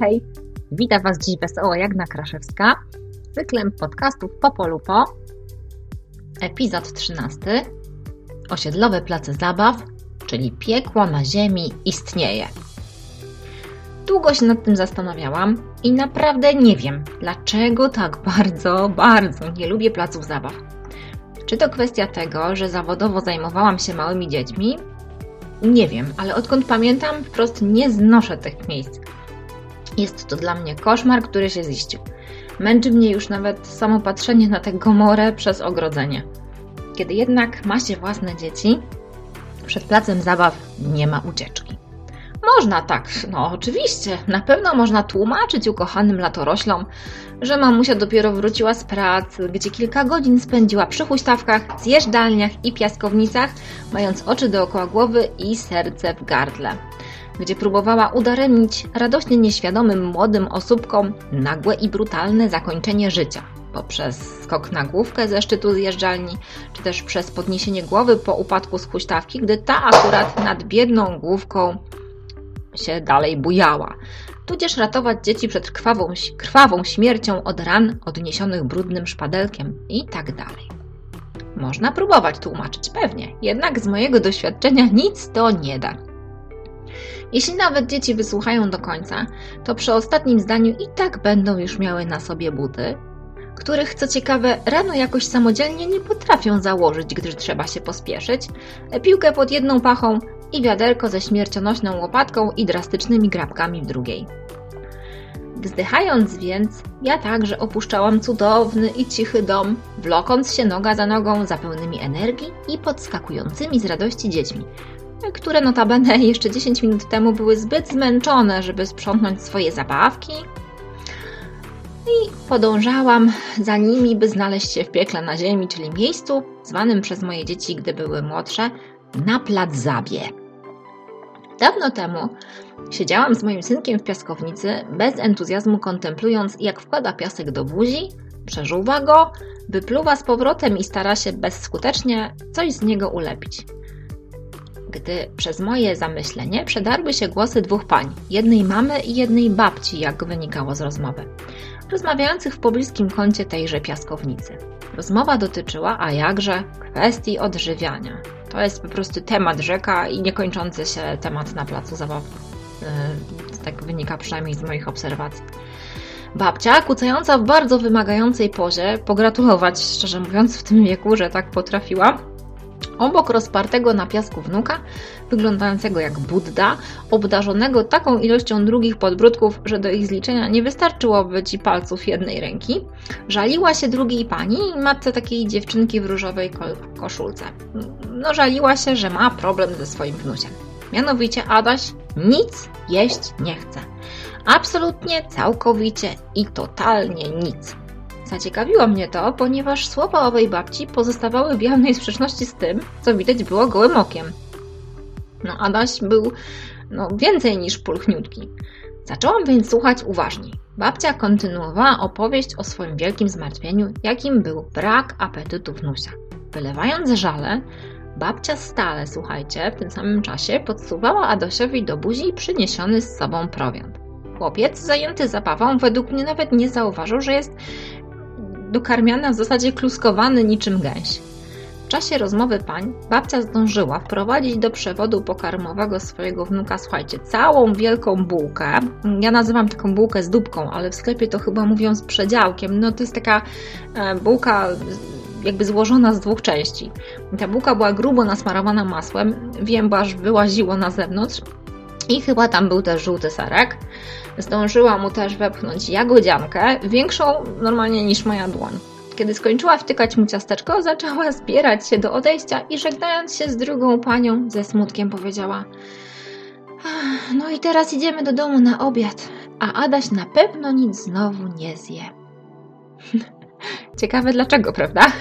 hej! Witam Was dziś wesoło Jagna Kraszewska, cyklem podcastów Popolupo, epizod 13, osiedlowe place zabaw, czyli piekło na ziemi istnieje. Długo się nad tym zastanawiałam i naprawdę nie wiem, dlaczego tak bardzo, bardzo nie lubię placów zabaw. Czy to kwestia tego, że zawodowo zajmowałam się małymi dziećmi? Nie wiem, ale odkąd pamiętam, wprost nie znoszę tych miejsc. Jest to dla mnie koszmar, który się ziścił. Męczy mnie już nawet samo patrzenie na tę gomorę przez ogrodzenie. Kiedy jednak ma się własne dzieci, przed placem zabaw nie ma ucieczki. Można tak, no oczywiście, na pewno można tłumaczyć ukochanym latoroślom, że mamusia dopiero wróciła z pracy, gdzie kilka godzin spędziła przy huśtawkach, zjeżdżalniach i piaskownicach, mając oczy dookoła głowy i serce w gardle gdzie próbowała udaremnić radośnie nieświadomym młodym osóbkom nagłe i brutalne zakończenie życia poprzez skok na główkę ze szczytu zjeżdżalni, czy też przez podniesienie głowy po upadku z huśtawki, gdy ta akurat nad biedną główką się dalej bujała. Tudzież ratować dzieci przed krwawą, krwawą śmiercią od ran odniesionych brudnym szpadelkiem i tak dalej. Można próbować tłumaczyć, pewnie, jednak z mojego doświadczenia nic to nie da. Jeśli nawet dzieci wysłuchają do końca, to przy ostatnim zdaniu i tak będą już miały na sobie buty, których co ciekawe rano jakoś samodzielnie nie potrafią założyć, gdyż trzeba się pospieszyć, piłkę pod jedną pachą i wiaderko ze śmiercionośną łopatką i drastycznymi grabkami w drugiej. Wzdychając więc, ja także opuszczałam cudowny i cichy dom, wlokąc się noga za nogą za pełnymi energii i podskakującymi z radości dziećmi, które notabene jeszcze 10 minut temu były zbyt zmęczone, żeby sprzątnąć swoje zabawki. I podążałam za nimi, by znaleźć się w piekle na ziemi, czyli miejscu zwanym przez moje dzieci, gdy były młodsze, na plac Zabie. Dawno temu siedziałam z moim synkiem w piaskownicy, bez entuzjazmu kontemplując, jak wkłada piasek do buzi, przeżuwa go, wypluwa z powrotem i stara się bezskutecznie coś z niego ulepić gdy przez moje zamyślenie przedarły się głosy dwóch pań, jednej mamy i jednej babci, jak wynikało z rozmowy, rozmawiających w pobliskim kącie tejże piaskownicy. Rozmowa dotyczyła, a jakże, kwestii odżywiania. To jest po prostu temat rzeka i niekończący się temat na placu zabaw. Yy, tak wynika przynajmniej z moich obserwacji. Babcia, kucająca w bardzo wymagającej pozie, pogratulować szczerze mówiąc w tym wieku, że tak potrafiła, Obok rozpartego na piasku wnuka, wyglądającego jak Budda, obdarzonego taką ilością drugich podbródków, że do ich zliczenia nie wystarczyłoby ci palców jednej ręki, żaliła się drugiej pani, matce takiej dziewczynki w różowej koszulce. No, żaliła się, że ma problem ze swoim wnusiem. Mianowicie Adaś nic jeść nie chce. Absolutnie, całkowicie i totalnie nic. Zaciekawiło mnie to, ponieważ słowa owej babci pozostawały w jawnej sprzeczności z tym, co widać było gołym okiem. No, Adaś był no, więcej niż pulchniutki. Zaczęłam więc słuchać uważniej. Babcia kontynuowała opowieść o swoim wielkim zmartwieniu, jakim był brak apetytu wnusia. Wylewając żale, babcia stale, słuchajcie, w tym samym czasie podsuwała Adasiowi do buzi przyniesiony z sobą prowiant. Chłopiec, zajęty zabawą, według mnie nawet nie zauważył, że jest dokarmiana w zasadzie kluskowany niczym gęś. W czasie rozmowy pań babcia zdążyła wprowadzić do przewodu pokarmowego swojego wnuka, słuchajcie, całą wielką bułkę. Ja nazywam taką bułkę z dupką, ale w sklepie to chyba mówią z przedziałkiem. No to jest taka e, bułka jakby złożona z dwóch części. Ta bułka była grubo nasmarowana masłem, wiem, aż wyłaziło na zewnątrz. I chyba tam był też żółty serek. Zdążyła mu też wepchnąć jagodziankę, większą normalnie niż moja dłoń. Kiedy skończyła wtykać mu ciasteczko, zaczęła zbierać się do odejścia i żegnając się z drugą panią, ze smutkiem powiedziała No i teraz idziemy do domu na obiad, a Adaś na pewno nic znowu nie zje. Ciekawe dlaczego, prawda?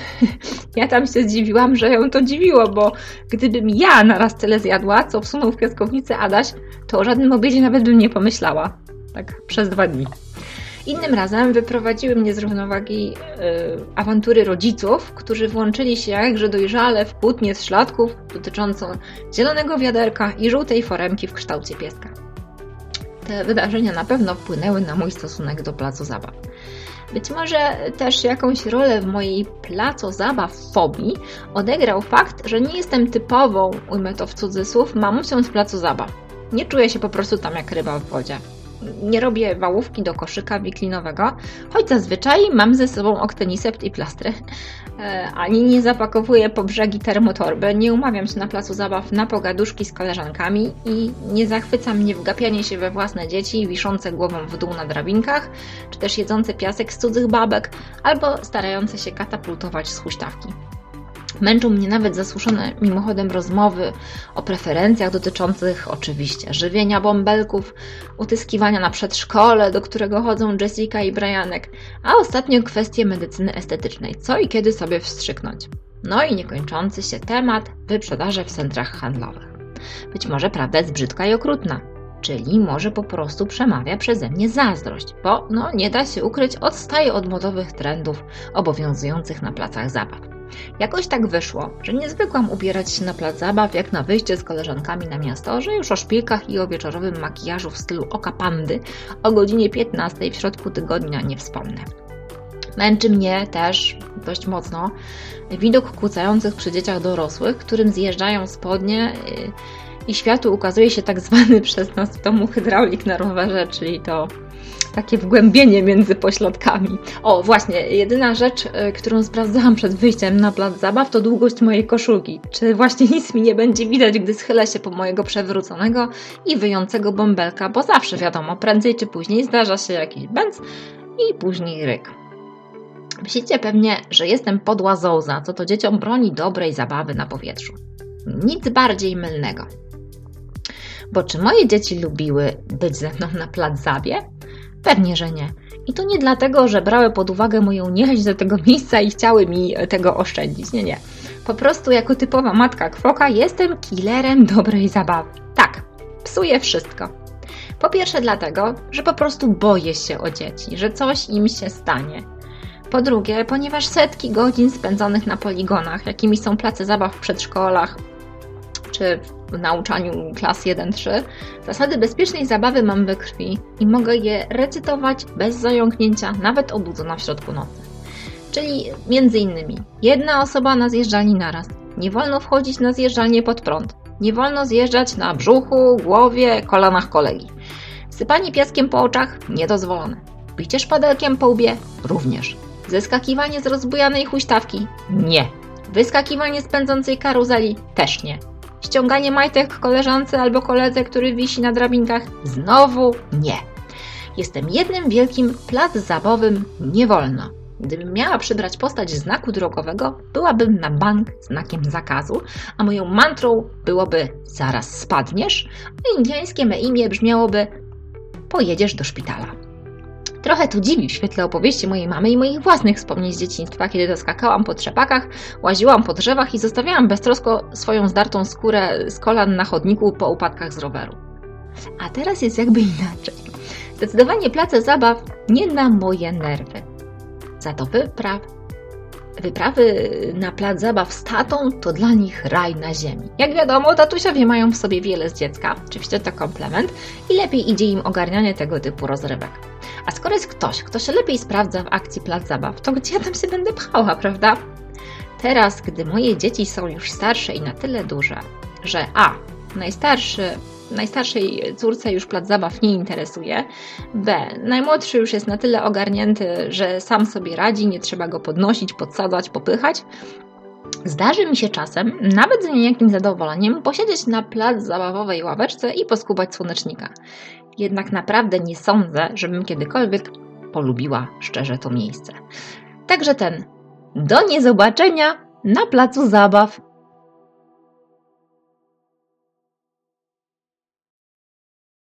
Ja tam się zdziwiłam, że ją to dziwiło, bo gdybym ja naraz tyle zjadła, co wsunął w piaskownicę Adaś, to o żadnym obiedzie nawet bym nie pomyślała. Tak przez dwa dni. Innym razem wyprowadziły mnie z równowagi yy, awantury rodziców, którzy włączyli się jakże dojrzale w kłótnię z szlatków dotyczącą zielonego wiaderka i żółtej foremki w kształcie pieska. Te wydarzenia na pewno wpłynęły na mój stosunek do placu zabaw. Być może też jakąś rolę w mojej placo zabaw fobii odegrał fakt, że nie jestem typową, ujmę to w cudzysłów, mamusią z placu zabaw. Nie czuję się po prostu tam jak ryba w wodzie. Nie robię wałówki do koszyka wiklinowego, choć zazwyczaj mam ze sobą oktenisept i plastry. E, ani nie zapakowuję po brzegi termotorby, nie umawiam się na placu zabaw na pogaduszki z koleżankami i nie zachwyca mnie wgapianie się we własne dzieci, wiszące głową w dół na drabinkach, czy też jedzące piasek z cudzych babek, albo starające się katapultować z huśtawki. Męczą mnie nawet zasłuszone mimochodem rozmowy o preferencjach dotyczących oczywiście żywienia bąbelków, utyskiwania na przedszkole, do którego chodzą Jessica i Brianek, a ostatnio kwestie medycyny estetycznej, co i kiedy sobie wstrzyknąć. No i niekończący się temat wyprzedaży w centrach handlowych. Być może prawda jest brzydka i okrutna, czyli może po prostu przemawia przeze mnie zazdrość, bo no nie da się ukryć, odstaje od modowych trendów obowiązujących na placach zabaw. Jakoś tak wyszło, że nie zwykłam ubierać się na plac zabaw jak na wyjście z koleżankami na miasto, że już o szpilkach i o wieczorowym makijażu w stylu oka pandy o godzinie 15 w środku tygodnia nie wspomnę. Męczy mnie też dość mocno widok kłócających przy dzieciach dorosłych, którym zjeżdżają spodnie y, i światu ukazuje się tak zwany przez nas w domu hydraulik na rowerze, czyli to takie wgłębienie między pośladkami. O, właśnie, jedyna rzecz, e, którą sprawdzałam przed wyjściem na plac zabaw, to długość mojej koszulki. Czy właśnie nic mi nie będzie widać, gdy schylę się po mojego przewróconego i wyjącego bąbelka, bo zawsze wiadomo, prędzej czy później zdarza się jakiś bęc i później ryk. Myślicie pewnie, że jestem podła zołza, co to dzieciom broni dobrej zabawy na powietrzu. Nic bardziej mylnego. Bo czy moje dzieci lubiły być ze mną na plac zabie? Pewnie, że nie. I to nie dlatego, że brały pod uwagę moją niechęć do tego miejsca i chciały mi tego oszczędzić. Nie, nie. Po prostu jako typowa matka kwoka jestem killerem dobrej zabawy. Tak, psuję wszystko. Po pierwsze dlatego, że po prostu boję się o dzieci, że coś im się stanie. Po drugie, ponieważ setki godzin spędzonych na poligonach, jakimi są place zabaw w przedszkolach, czy w nauczaniu klas 1-3, zasady bezpiecznej zabawy mam we krwi i mogę je recytować bez zająknięcia, nawet obudzona w środku nocy. Czyli między innymi jedna osoba na zjeżdżalni naraz. Nie wolno wchodzić na zjeżdżalnię pod prąd. Nie wolno zjeżdżać na brzuchu, głowie, kolanach kolegi. Sypanie piaskiem po oczach niedozwolone. Bicie szpadelkiem po łbie również. Zeskakiwanie z rozbujanej huśtawki nie. Wyskakiwanie z pędzącej karuzeli też nie. Ściąganie majtek koleżance albo koledze, który wisi na drabinkach? Znowu nie. Jestem jednym wielkim plac zabawowym nie wolno. Gdybym miała przybrać postać znaku drogowego, byłabym na bank znakiem zakazu, a moją mantrą byłoby zaraz spadniesz, a indyjskie me imię brzmiałoby pojedziesz do szpitala. Trochę to dziwi w świetle opowieści mojej mamy i moich własnych wspomnień z dzieciństwa, kiedy to skakałam po trzepakach, łaziłam po drzewach i zostawiałam beztrosko swoją zdartą skórę z kolan na chodniku po upadkach z roweru. A teraz jest jakby inaczej. Zdecydowanie place zabaw nie na moje nerwy. Za to wypraw Wyprawy na plac zabaw z tatą to dla nich raj na ziemi. Jak wiadomo, tatusiowie mają w sobie wiele z dziecka, oczywiście to komplement i lepiej idzie im ogarnianie tego typu rozrywek. A skoro jest ktoś, kto się lepiej sprawdza w akcji plac zabaw, to gdzie ja tam się będę pchała, prawda? Teraz, gdy moje dzieci są już starsze i na tyle duże, że a, najstarszy najstarszej córce już plac zabaw nie interesuje. B. Najmłodszy już jest na tyle ogarnięty, że sam sobie radzi, nie trzeba go podnosić, podsadzać, popychać. Zdarzy mi się czasem, nawet z niejakim zadowoleniem, posiedzieć na plac zabawowej ławeczce i poskubać słonecznika. Jednak naprawdę nie sądzę, żebym kiedykolwiek polubiła szczerze to miejsce. Także ten do niezobaczenia na placu zabaw.